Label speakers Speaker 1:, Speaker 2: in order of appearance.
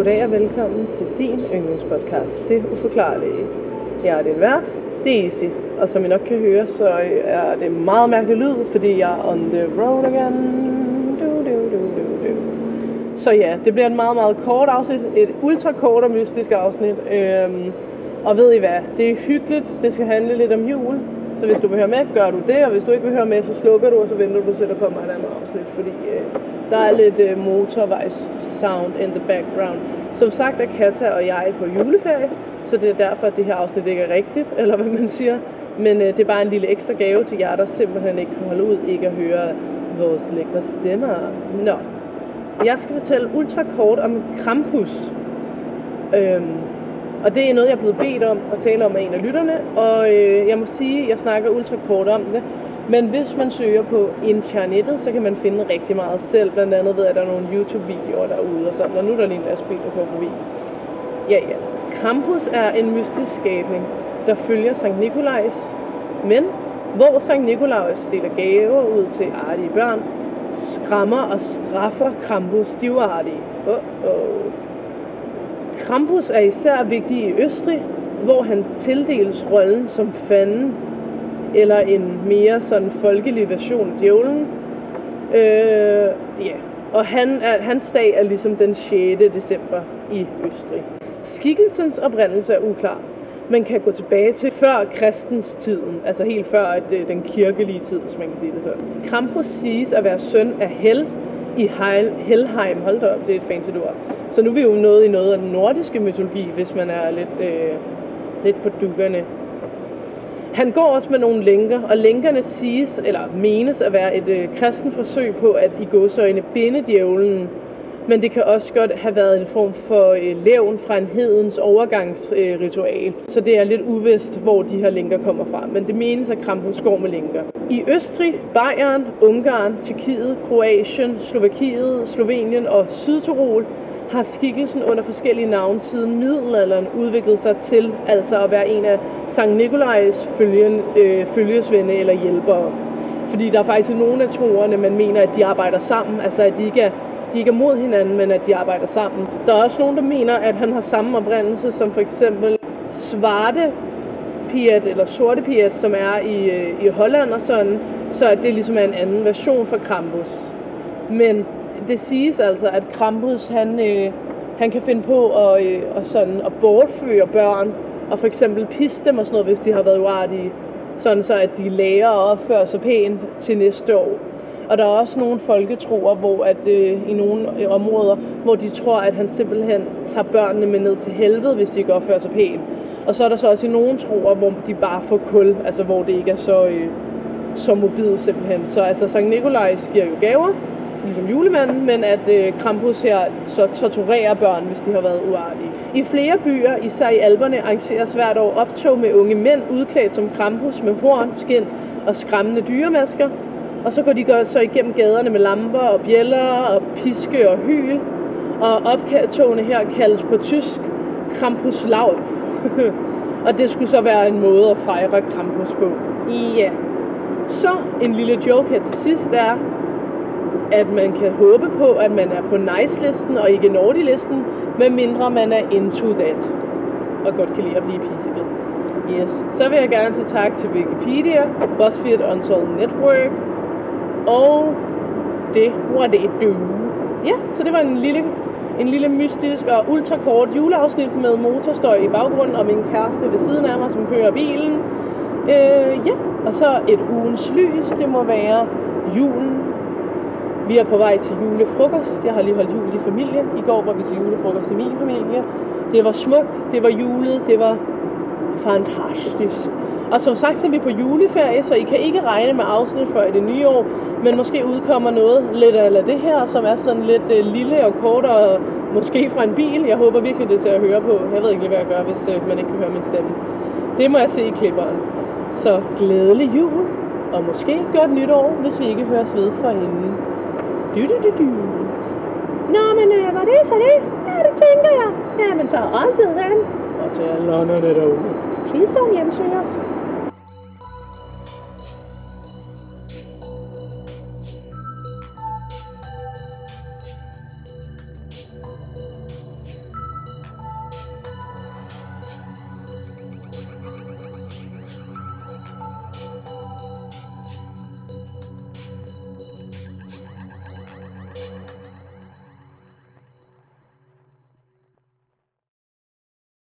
Speaker 1: Goddag og velkommen til din yndlingspodcast, Det Uforklarlige. Jeg er din vært, Daisy, og som I nok kan høre, så øh, er det meget mærkelig lyd, fordi jeg er on the road again. Du, du, du, du, du. Så ja, det bliver et meget, meget kort afsnit, et ultra kort og mystisk afsnit. Øhm, og ved I hvad, det er hyggeligt, det skal handle lidt om jul, så hvis du vil høre med, gør du det, og hvis du ikke vil høre med, så slukker du, og så venter du til, der kommer et andet afsnit, fordi øh, der er lidt øh, motorvejs sound in the background. Som sagt er Katja og jeg på juleferie, så det er derfor, at det her afsnit ikke er rigtigt, eller hvad man siger. Men øh, det er bare en lille ekstra gave til jer, der simpelthen ikke kan holde ud ikke at høre vores lækre stemmer. Nå, jeg skal fortælle ultra kort om Krampus. Øhm, og det er noget, jeg er blevet bedt om at tale om af en af lytterne, og øh, jeg må sige, at jeg snakker ultra kort om det. Men hvis man søger på internettet, så kan man finde rigtig meget selv. Blandt andet ved, at der er nogle YouTube-videoer derude og sådan. Og nu er der lige en lastbil, der kører forbi. Ja, ja. Krampus er en mystisk skabning, der følger Sankt Nikolajs. Men hvor Sankt Nikolajs stiller gaver ud til artige børn, skræmmer og straffer Krampus de uartige. Oh, oh. Krampus er især vigtig i Østrig, hvor han tildeles rollen som fanden, eller en mere sådan folkelig version af djævlen. Øh, ja. Og han er, hans dag er ligesom den 6. december i Østrig. Skikkelsens oprindelse er uklar, Man kan gå tilbage til før kristens tiden, altså helt før at, øh, den kirkelige tid, hvis man kan sige det sådan. Krampus siges at være søn af Hel i Heil, Helheim. Hold da op, det er et fancy ord. Så nu er vi jo nået i noget af den nordiske mytologi, hvis man er lidt, øh, lidt på dukkerne. Han går også med nogle lænker, og lænkerne siges, eller menes at være et øh, kristen forsøg på at i godsøjne binde djævlen. Men det kan også godt have været en form for øh, levn fra en hedens overgangsritual. Øh, så det er lidt uvist, hvor de her linker kommer fra. Men det menes, at Krampus går med linker. I Østrig, Bayern, Ungarn, Tjekkiet, Kroatien, Slovakiet, Slovenien og Sydtirol har skikkelsen under forskellige navne siden middelalderen udviklet sig til altså at være en af Sankt Nikolajs følgen, øh, følgesvende eller hjælpere. Fordi der er faktisk nogle af troerne, man mener, at de arbejder sammen, altså at de ikke er de ikke er mod hinanden, men at de arbejder sammen. Der er også nogen, der mener, at han har samme oprindelse som for eksempel Svarte Piat, eller Sorte Piat, som er i, øh, i Holland og sådan, så at det ligesom er en anden version fra Krampus. Men det siges altså, at Krampus, han, øh, han kan finde på at, øh, og sådan, at bortføre børn, og for eksempel pisse dem og sådan noget, hvis de har været uartige, sådan så at de lærer at opføre sig pænt til næste år. Og der er også nogle folketroer, hvor at, øh, i nogle øh, områder, hvor de tror, at han simpelthen tager børnene med ned til helvede, hvis de ikke opfører sig pænt. Og så er der så også i nogle troer, hvor de bare får kul, altså hvor det ikke er så, øh, så mobilt simpelthen. Så altså Sankt Nikolaj giver jo gaver, ligesom julemanden, men at øh, Krampus her så torturerer børn, hvis de har været uartige. I flere byer, især i Alberne, arrangeres hvert år optog med unge mænd udklædt som Krampus med horn, skin og skræmmende dyremasker. Og så går de så igennem gaderne med lamper og bjæller og piske og hyl. Og optogene her kaldes på tysk Krampuslauf. og det skulle så være en måde at fejre Krampus på. Ja. Så en lille joke her til sidst er, at man kan håbe på, at man er på nice-listen og ikke Nordi-listen, medmindre man er into that og godt kan lide at blive pisket. Yes. Så vil jeg gerne sige tak til Wikipedia, BuzzFeed Unsolved Network, og det var det, du. Ja, så det var en lille, en lille mystisk og ultrakort juleafsnit med motorstøj i baggrunden og min kæreste ved siden af mig, som kører bilen. Øh, ja, og så et ugens lys, det må være julen. Vi er på vej til julefrokost. Jeg har lige holdt jul i familien. I går var vi til julefrokost i min familie. Det var smukt, det var julet, det var fantastisk. Og som sagt er vi på juleferie, så I kan ikke regne med afsnit før i det nye år, men måske udkommer noget lidt af det her, som er sådan lidt øh, lille og kort og måske fra en bil. Jeg håber virkelig, det er til at høre på. Jeg ved ikke, hvad jeg gør, hvis øh, man ikke kan høre min stemme. Det må jeg se i klipperen. Så glædelig jul, og måske godt nytår, hvis vi ikke høres ved for hende. Du, du, du, du. Nå, men øh, var det så det? Ja, det tænker jeg. Ja, men så altid den. Og til alle andre derude. Please don't hjemsøge os.